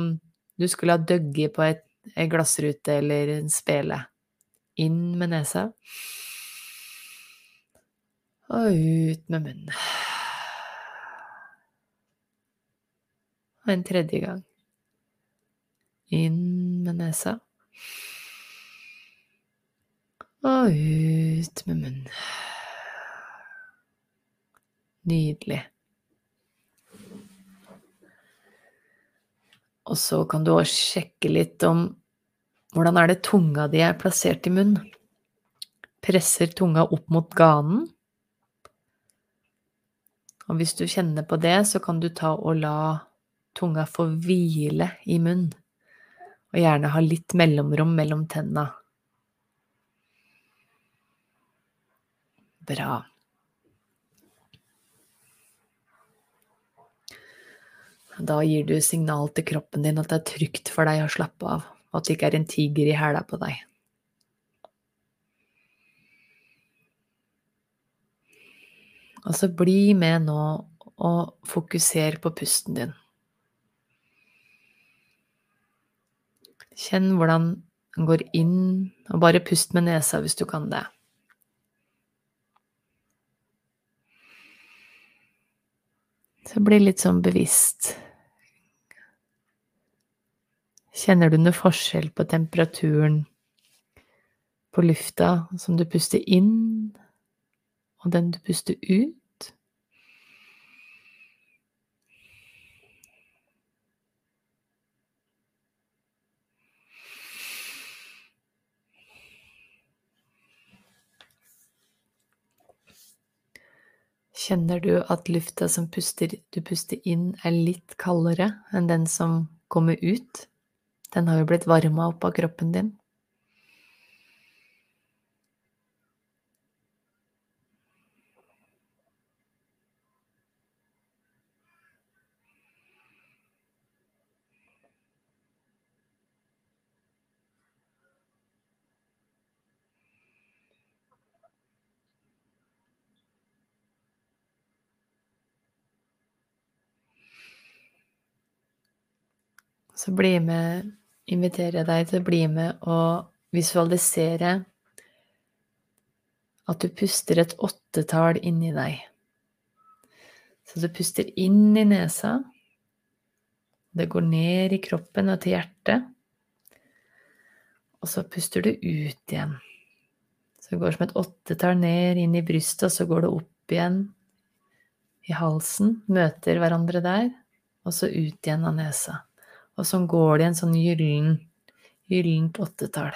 du skulle ha døgget på et, en glassrute eller en spele. Inn med nesa. Og ut med munnen. Og en tredje gang. Inn med nesa. Og ut med munnen. Nydelig. Og så kan du òg sjekke litt om hvordan er det tunga di er plassert i munnen. Presser tunga opp mot ganen. Og hvis du kjenner på det, så kan du ta og la tunga få hvile i munnen. Og gjerne ha litt mellomrom mellom tenna. Bra. Da gir du signal til kroppen din at det er trygt for deg å slappe av, og at det ikke er en tiger i hæla på deg. Og så bli med nå og fokuser på pusten din. Kjenn hvordan den går inn, og bare pust med nesa hvis du kan det. Så bli litt sånn bevisst Kjenner du noe forskjell på temperaturen på lufta som du puster inn, og den du puster ut? Kjenner du at lufta som puster, du puster inn, er litt kaldere enn den som kommer ut? Den har jo blitt varma opp av kroppen din. Så bli med, inviterer jeg deg til å bli med og visualisere at du puster et åttetall inni deg. Så du puster inn i nesa. Det går ned i kroppen og til hjertet. Og så puster du ut igjen. Så det går som et åttetall ned inn i brystet, og så går det opp igjen i halsen. Møter hverandre der. Og så ut igjen av nesa. Og sånn går det i en sånn gyllen, gyllent åttetall.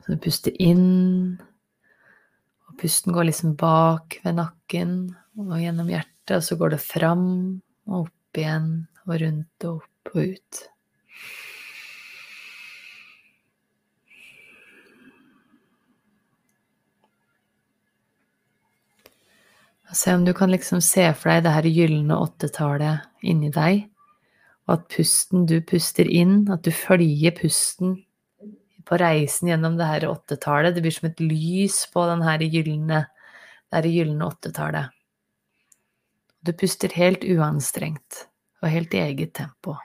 Så du puster inn, og pusten går liksom bak ved nakken og gjennom hjertet, og så går det fram og opp igjen og rundt og opp og ut. Se om du kan liksom se for deg det her gylne åttetallet inni deg, og at pusten du puster inn, at du følger pusten på reisen gjennom det her åttetallet. Det blir som et lys på den her gylne, det her gylne åttetallet. Du puster helt uanstrengt og helt i eget tempo.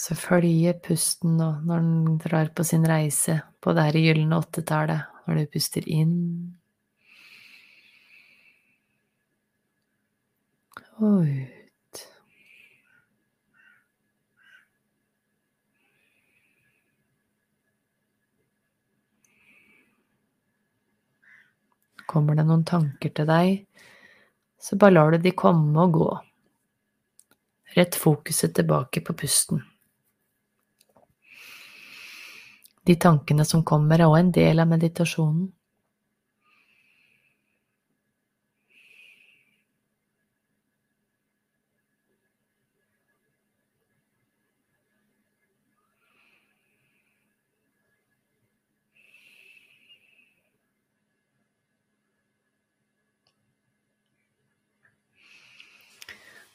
Så følge pusten nå når den drar på sin reise på det her gylne åttetallet, når du puster inn og ut. Kommer det noen tanker til deg, så bare lar du de komme og gå. Rett fokuset tilbake på pusten. De tankene som kommer, er også en del av meditasjonen.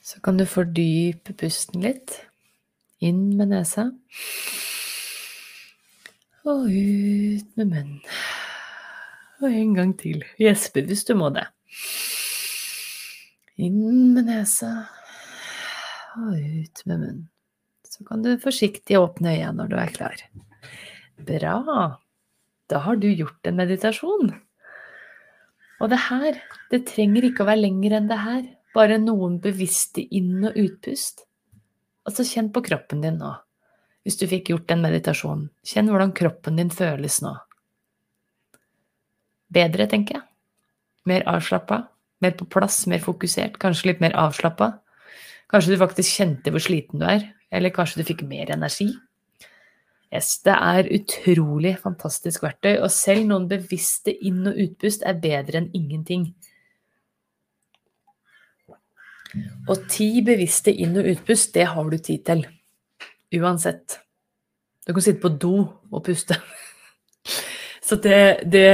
Så kan du fordype pusten litt. Inn med nesa. Og ut med munnen. Og en gang til. Gjespe hvis du må det. Inn med nesa og ut med munnen. Så kan du forsiktig åpne øya når du er klar. Bra. Da har du gjort en meditasjon. Og det her, det trenger ikke å være lenger enn det her. Bare noen bevisste inn- og utpust. Altså kjenn på kroppen din nå hvis du fikk gjort en meditasjon. Kjenn hvordan kroppen din føles nå. Bedre, tenker jeg. Mer avslappa, mer på plass, mer fokusert, kanskje litt mer avslappa. Kanskje du faktisk kjente hvor sliten du er, eller kanskje du fikk mer energi. Yes, det er utrolig fantastisk verktøy, og selv noen bevisste inn- og utpust er bedre enn ingenting. Og ti bevisste inn- og utpust, det har du tid til. Uansett. Du kan sitte på do og puste. Så det, det,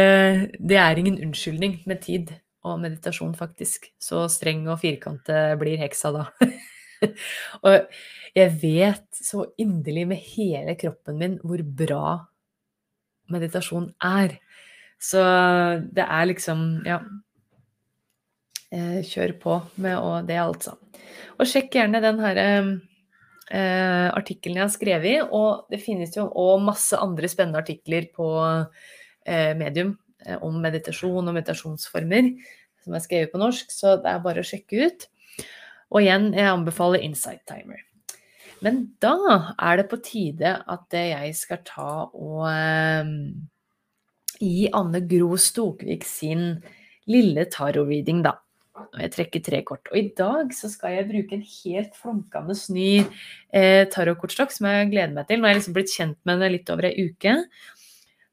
det, er ingen unnskyldning med tid og meditasjon, faktisk. Så streng og firkante blir heksa da. og jeg vet så inderlig med hele kroppen min hvor bra meditasjon er. Så det er liksom Ja. eh, kjør på med det, altså. Og sjekk gjerne den her eh, artikkelen jeg har skrevet, og det finnes jo òg masse andre spennende artikler på eh, Medium eh, om meditasjon og meditasjonsformer som er skrevet på norsk, så det er bare å sjekke ut. Og igjen, jeg anbefaler Insight Timer. Men da er det på tide at jeg skal ta og eh, gi Anne Gro Stokvik sin lille tarot-reading, da. Og jeg trekker tre kort. Og i dag så skal jeg bruke en helt flunkende ny eh, tarotkortstokk som jeg gleder meg til. Nå har jeg liksom blitt kjent med den litt over ei uke.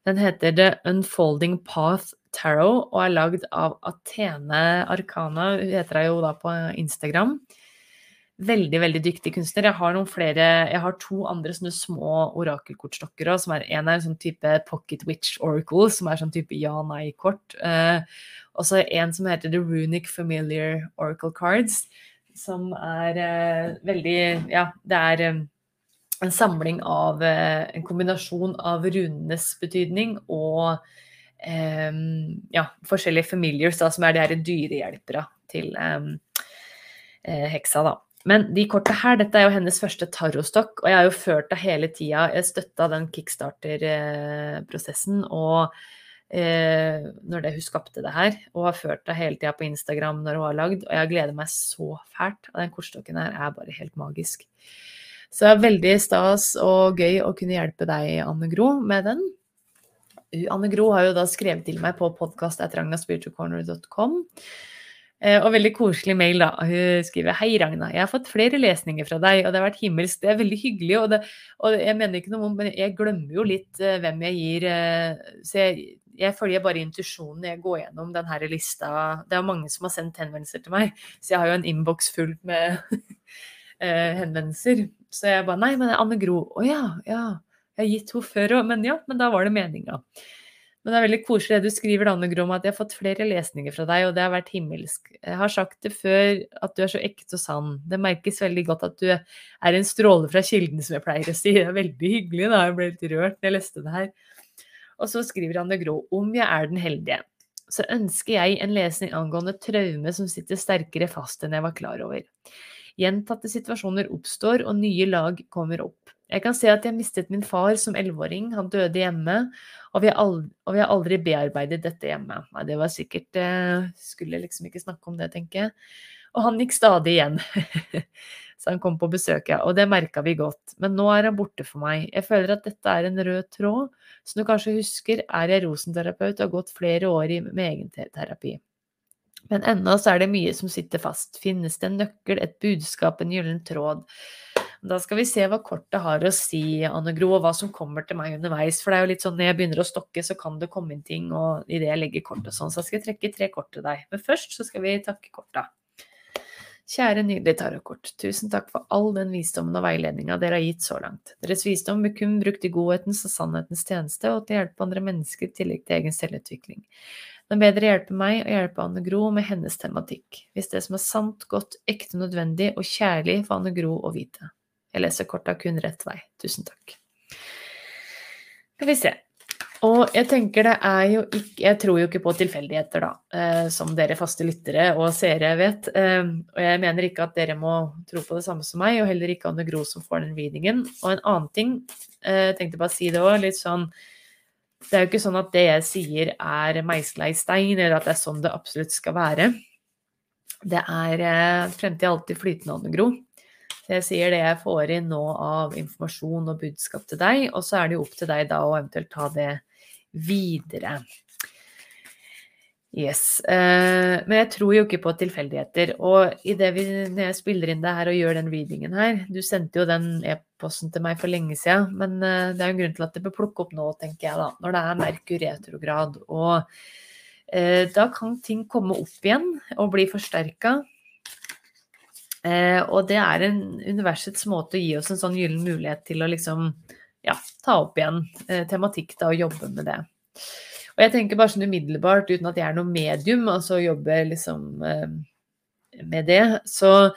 Den heter The Unfolding Path Tarot og er lagd av Athene Arkana, heter hun da på Instagram. Veldig veldig dyktig kunstner. Jeg har flere, jeg har to andre sånne små orakelkortstokker òg. En er en sånn type Pocket Witch Oracle, som er sånn type ja-nei-kort. Eh, og så en som heter The Runic Familiar Oracle Cards, som er eh, veldig Ja, det er eh, en samling av eh, En kombinasjon av runenes betydning og eh, ja, forskjellige familiars, da, som er de dyrehjelpere til eh, heksa, da. Men de korta her, dette er jo hennes første tarostokk, og jeg har jo ført det hele tida. Jeg støtta den kickstarter-prosessen og eh, når det, hun skapte det her, og har ført det hele tida på Instagram når hun har lagd, og jeg gleder meg så fælt. Og den kortstokken her er bare helt magisk. Så det er veldig stas og gøy å kunne hjelpe deg, Anne Gro, med den. Anne Gro har jo da skrevet til meg på podkast.ragnarspiritualcorner.com. Eh, og veldig koselig mail, da. Hun skriver Hei, Ragna. Jeg har fått flere lesninger fra deg, og det har vært himmelsk. Det er veldig hyggelig. Og, det, og jeg mener ikke noe om Men jeg glemmer jo litt uh, hvem jeg gir. Uh, så jeg, jeg, følger bare intuisjonen jeg går gjennom denne lista. Det er jo mange som har sendt henvendelser til meg, så jeg har jo en innboks full med henvendelser. Så jeg bare Nei, men Anne Gro. Å ja, ja. Jeg har gitt henne før òg. Men ja, men da var det meninga. Men det er veldig koselig det du skriver, Anne Grom, at jeg har fått flere lesninger fra deg, og det har vært himmelsk. Jeg har sagt det før, at du er så ekte og sann. Det merkes veldig godt at du er en stråle fra kilden, som jeg pleier å si. Det er veldig hyggelig, da. Jeg ble litt rørt når jeg leste det her. Og så skriver Anne Grå, om jeg er den heldige, så ønsker jeg en lesning angående traume som sitter sterkere fast enn jeg var klar over. Gjentatte situasjoner oppstår, og nye lag kommer opp. Jeg kan se at jeg mistet min far som elleveåring, han døde hjemme, og vi, aldri, og vi, har aldri, bearbeidet dette hjemme. Nei, det var sikkert eh, Skulle liksom ikke snakke om det, tenker jeg. Og han gikk stadig igjen. så han kom på besøk, ja. Og det merka vi godt. Men nå er han borte for meg. Jeg føler at dette er en rød tråd. Som du kanskje husker, er jeg rosenterapeut og har gått flere år med egenterapi. Men ennå så er det mye som sitter fast. Finnes det en nøkkel, et budskap, en gyllen tråd? Da skal vi se hva kortet har å si, Anne Gro, og hva som kommer til meg underveis. For det er jo litt sånn når jeg begynner å stokke, så kan det komme inn ting, og idet jeg legger kortet sånn. Så skal jeg trekke tre kort til deg. Men først så skal vi takke korta. Kjære nydelige tarotkort, tusen takk for all den visdommen og veiledninga dere har gitt så langt. Deres visdom blir kun brukt i godhetens og sannhetens tjeneste, og til å hjelpe andre mennesker i tillegg til egen selvutvikling. Den bedre hjelpe meg og hjelpe Anne Gro med hennes tematikk, hvis det som er sant, godt, ekte, nødvendig og kjærlig for Anne Gro å vite. Jeg leser korta kun rett vei. Tusen takk. Skal vi se. Og jeg tenker det er jo ikke Jeg tror jo ikke på tilfeldigheter, da, eh, som dere faste lyttere og seere vet. Eh, og jeg mener ikke at dere må tro på det samme som meg, og heller ikke Anne Gro som får den readingen. Og en annen ting, eh, jeg tenkte bare å si det òg, litt sånn Det er jo ikke sånn at det jeg sier er meisla i stein, eller at det er sånn det absolutt skal være. Det er fremtid alltid flytende, Anne Gro. Så jeg sier det jeg får inn nå av informasjon og budskap til deg, og så er det jo opp til deg da å eventuelt ta det videre. Yes. Eh, men jeg tror jo ikke på tilfeldigheter. Og i det vi, når jeg spiller inn det her og gjør den readingen her Du sendte jo den e-posten til meg for lenge siden, men eh, det er jo en grunn til at det bør plukke opp nå, tenker jeg da. Når det er Merkur retrograd. Og eh, da kan ting komme opp igjen og bli forsterka. Eh, og det er en universets måte å gi oss en sånn gyllen mulighet til å liksom ja, ta opp igjen eh, tematikk da, og jobbe med det. Og jeg tenker bare sånn umiddelbart, uten at jeg er noe medium, altså jobber liksom eh, med det, så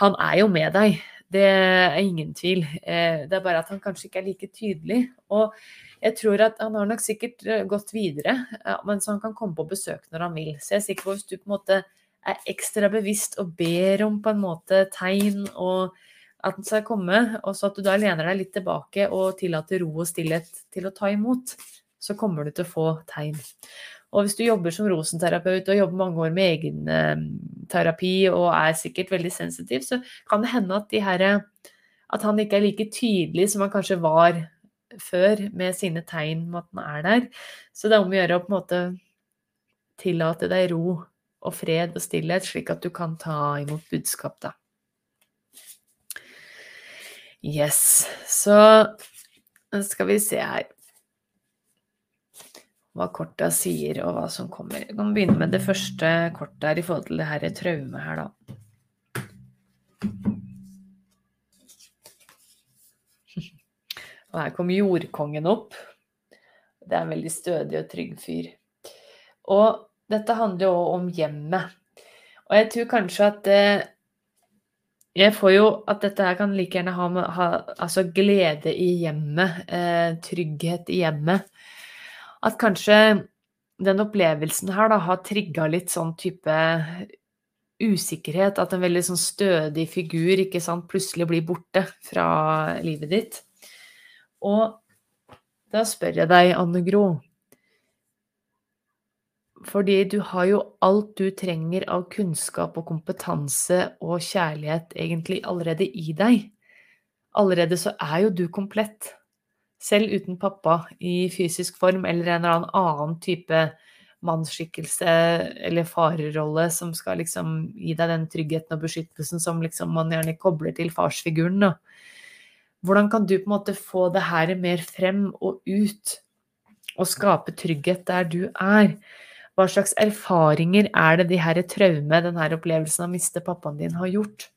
han er jo med deg. Det er ingen tvil. Det er bare at han kanskje ikke er like tydelig. Og jeg tror at han har nok sikkert gått videre, men så han kan komme på besøk når han vil. Så jeg er sikker på hvis du på en måte er ekstra bevisst og ber om på en måte tegn og at den skal komme, og så at du da lener deg litt tilbake og tillater ro og stillhet til å ta imot, så kommer du til å få tegn. Og hvis du jobber som rosenterapeut og jobber mange år med egenterapi og er sikkert veldig sensitiv, så kan det hende at, de her, at han ikke er like tydelig som han kanskje var før med sine tegn med at han er der. Så det er om å gjøre å på en måte tillate deg ro og fred og stillhet, slik at du kan ta imot budskap, da. Yes. Så skal vi se her hva korta sier, og hva som kommer. Vi kan begynne med det første kortet her i forhold til det her traumet her, da. Og her kom jordkongen opp. Det er en veldig stødig og trygg fyr. Og dette handler jo om hjemmet. Og jeg tror kanskje at eh, Jeg får jo at dette her kan like gjerne ha, ha altså glede i hjemmet, eh, trygghet i hjemmet at kanskje den opplevelsen her da har trigga litt sånn type usikkerhet. At en veldig sånn stødig figur ikke sant, plutselig blir borte fra livet ditt. Og da spør jeg deg, Anne Gro Fordi du har jo alt du trenger av kunnskap og kompetanse og kjærlighet egentlig allerede i deg. Allerede så er jo du komplett selv uten pappa i fysisk form eller en eller annen type mannsskikkelse eller farerolle som skal liksom gi deg den tryggheten og beskyttelsen som liksom man gjerne kobler til farsfiguren. Da. Hvordan kan du på en måte få det her mer frem og ut, og skape trygghet der du er? Hva slags erfaringer er det de her traume, den her opplevelsen av å miste pappaen din, har gjort?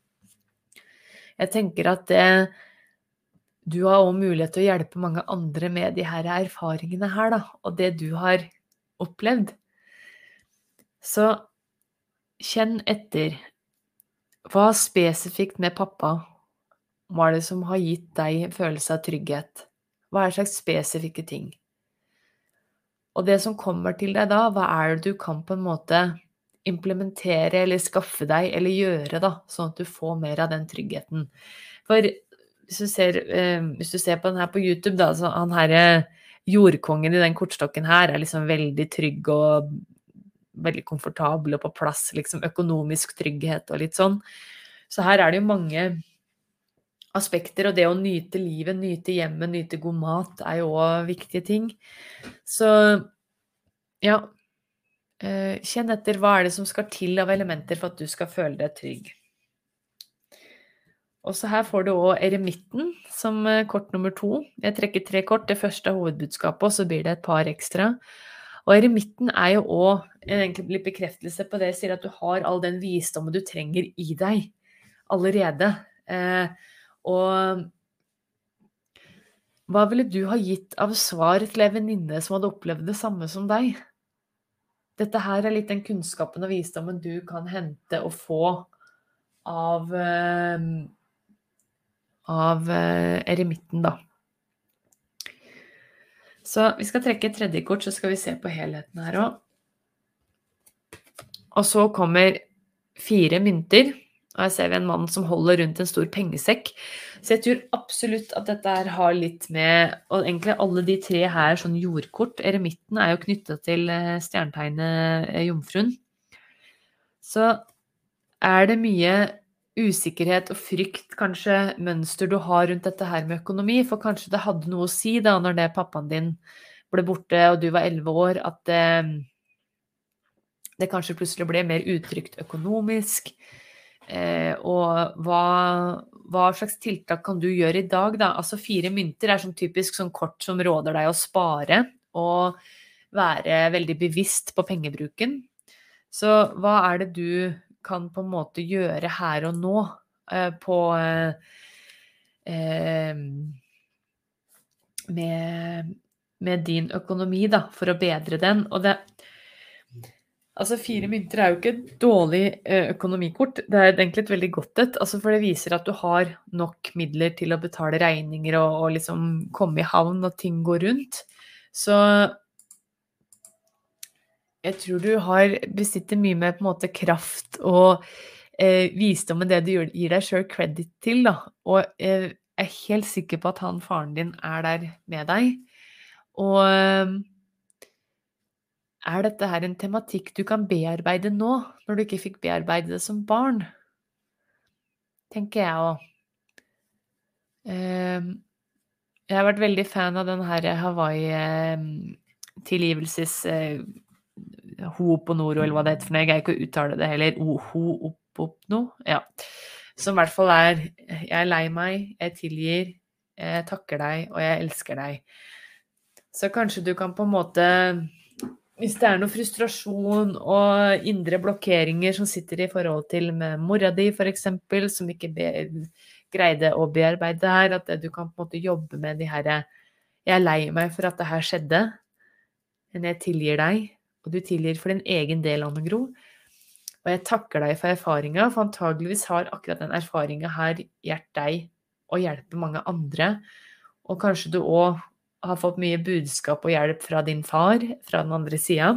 Jeg tenker at det du har òg mulighet til å hjelpe mange andre med de her erfaringene her, da, og det du har opplevd. Så kjenn etter. Hva spesifikt med pappa var det som har gitt deg en følelse av trygghet? Hva er slags spesifikke ting? Og det som kommer til deg da, hva er det du kan på en måte implementere eller skaffe deg eller gjøre, da, sånn at du får mer av den tryggheten? For hvis du ser, eh, hvis du ser på den her på YouTube, da, så han herre jordkongen i den kortstokken her er liksom veldig trygg og veldig komfortabel og på plass, liksom økonomisk trygghet og litt sånn. Så her er det jo mange aspekter, og det å nyte livet, nyte hjemmet, nyte god mat er jo òg viktige ting. Så ja, eh, kjenn etter hva er det som skal til av elementer for at du skal føle deg trygg. Også her får du òg eremitten som eh, kort nummer to. Jeg trekker tre kort. Det første er hovedbudskapet, og så blir det et par ekstra. Og eremitten er jo òg egentlig litt bekreftelse på det jeg sier, at du har all den visdommen du trenger i deg allerede. Eh, og hva ville du ha gitt av svar til en venninne som hadde opplevd det samme som deg? Dette her er litt den kunnskapen og visdommen du kan hente og få av eh, av eh, eremitten, da. Så vi skal trekke et tredje kort, så skal vi se på helheten her òg. Og så kommer fire mynter. Og her ser vi en mann som holder rundt en stor pengesekk. Så jeg tror absolutt at dette her har litt med Og egentlig alle de tre her sånn jordkort. Eremitten er jo knytta til eh, stjernetegnet eh, Jomfruen. Så er det mye usikkerhet og frykt, kanskje mønster du har rundt dette her med økonomi. For kanskje det hadde noe å si da når det pappaen din ble borte og du var elleve år, at det, det, kanskje plutselig ble mer utrygt økonomisk. Eh, og hva, hva, slags tiltak kan du gjøre i dag, da? Altså fire mynter er sånn typisk sånn kort som råder deg å spare og være veldig bevisst på pengebruken. Så hva er det du kan på en måte gjøre her og nå eh, på eh, med, med, din økonomi, da, for å bedre den. Og det Altså, fire mynter er jo ikke et dårlig eh, økonomikort, det er egentlig et veldig godt et. Altså, for det viser at du har nok midler til å betale regninger og, og liksom komme i havn og ting går rundt. Så jeg tror du har besitter mye med på en måte kraft og eh, visdom enn det du gir deg sjøl credit til, da. Og eh, jeg er helt sikker på at han faren din er der med deg. Og eh, er dette her en tematikk du kan bearbeide nå, når du ikke fikk bearbeide det som barn? Tenker jeg òg. Eh, jeg har vært veldig fan av den her Hawaii-tilgivelses eh, Ho'oponoro, eller hva det heter for noe. Jeg greier ikke å uttale det heller. Ho'opopno. Ja. Som i hvert fall er Jeg er lei meg, jeg tilgir, jeg takker deg, og jeg elsker deg. Så kanskje du kan på en måte Hvis det er noe frustrasjon og indre blokkeringer som sitter i forhold til med mora di, f.eks., som ikke be, greide å bearbeide det her, at du kan på en måte jobbe med de herre Jeg er lei meg for at det her skjedde, men jeg tilgir deg, og du tilgir for din egen del, Anne Gro. Og jeg takker deg for erfaringa, for antageligvis har akkurat den erfaringa her hjulpet deg og hjelper mange andre. Og kanskje du òg har fått mye budskap og hjelp fra din far fra den andre sida.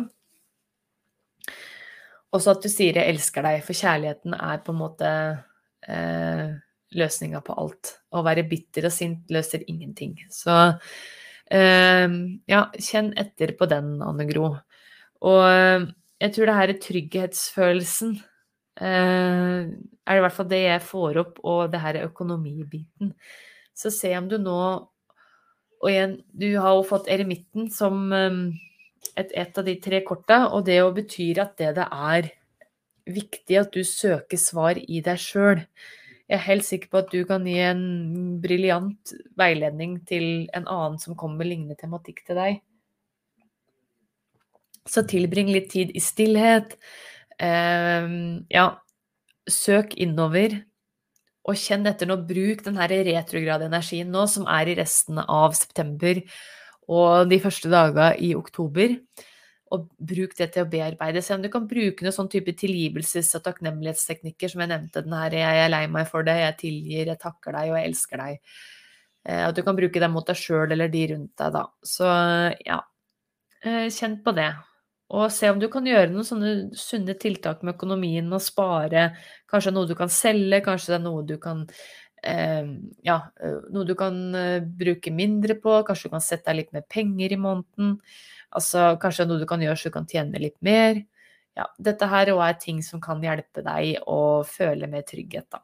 Også at du sier 'jeg elsker deg', for kjærligheten er på en måte eh, løsninga på alt. Å være bitter og sint løser ingenting. Så eh, ja, kjenn etter på den, Anne Gro. Og eh, jeg tror det her er trygghetsfølelsen eh, er i hvert fall det jeg får opp, og det her er økonomibiten. Så se om du nå Og igjen, du har jo fått eremitten som eh, et, et, av de tre korta, og det jo betyr at det det er viktig at du søker svar i deg sjøl. Jeg er helt sikker på at du kan gi en briljant veiledning til en annen som kommer med lignende tematikk til deg. Så tilbring litt tid i stillhet. Eh, ja, søk innover. Og kjenn etter nå. Bruk den her retrograde energien nå, som er i resten av september og de første dagene i oktober og bruk det til å bearbeide. Se om du kan bruke noen sånn type tilgivelses- og takknemlighetsteknikker som jeg nevnte. den her, 'Jeg er lei meg for det, jeg tilgir, jeg takker deg og jeg elsker deg'. Eh, at du kan bruke det mot deg sjøl eller de rundt deg, da. Så ja, eh, kjenn på det. Og se om du kan gjøre noen sånne sunne tiltak med økonomien og spare. Kanskje noe du kan selge, kanskje det er noe du kan eh, ja, noe du kan bruke mindre på. Kanskje du kan sette deg litt mer penger i måneden. Altså kanskje noe du kan gjøre så du kan tjene litt mer. Ja, dette her òg er ting som kan hjelpe deg å føle mer trygghet, da.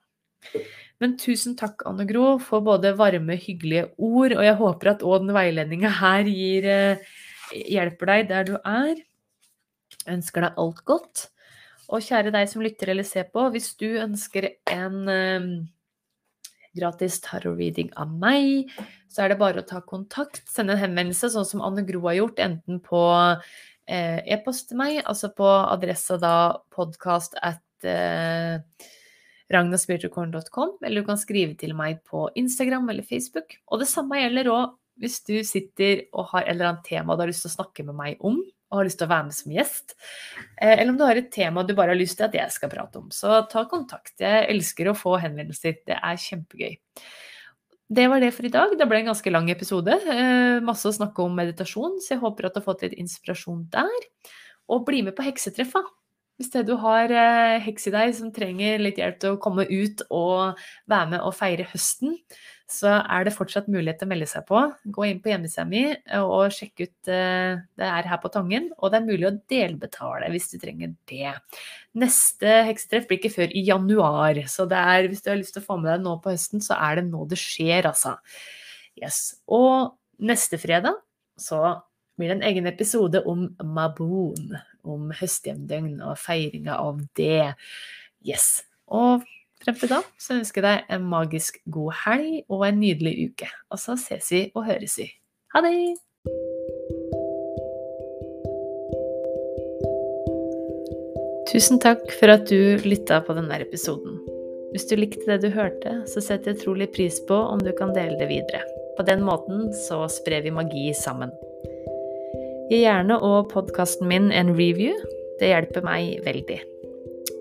Men tusen takk, Anne Gro, for både varme, hyggelige ord, og jeg håper at òg den veiledninga her gir, eh, hjelper deg der du er. Ønsker deg alt godt. Og kjære deg som lytter eller ser på, hvis du ønsker en eh, gratis tarot-reading av meg, så er det bare å ta kontakt. Sende en henvendelse, sånn som Anne Gro har gjort, enten på eh, e-post til meg, altså på adressa da podkast at eh, eller du kan skrive til meg på Instagram eller Facebook. Og det samme gjelder òg hvis du sitter og har et eller annet tema du har lyst til å snakke med meg om og har lyst til å være med som gjest, eh, eller om du har et tema du bare har lyst til at jeg skal prate om. Så ta kontakt. Jeg elsker å få henvendelser. Det er kjempegøy. Det var det for i dag. Det ble en ganske lang episode. Eh, masse å snakke om meditasjon, så jeg håper at du har fått litt inspirasjon der. Og bli med på heksetreffa. Hvis det du har eh, heks i deg som trenger litt hjelp til å komme ut og være med og feire høsten, så er det fortsatt mulighet til å melde seg på. Gå inn på hjemmesida mi eh, og sjekk ut eh, Det er her på Tangen, og det er mulig å delbetale hvis du trenger det. Neste heksetreff blir ikke før i januar, så er, hvis du har lyst til å få med deg nå på høsten, så er det nå det skjer, altså. Yes. Og neste fredag så blir det en egen episode om Maboon, om høsthjemdøgn og feiringa av det. Yes. Og Frem til da så ønsker jeg deg en magisk god helg og en nydelig uke. Og så ses vi og høres vi. Ha det! Tusen takk for at du lytta på denne episoden. Hvis du likte det du hørte, så setter jeg utrolig pris på om du kan dele det videre. På den måten så sprer vi magi sammen. Gi gjerne og podkasten min en review. Det hjelper meg veldig.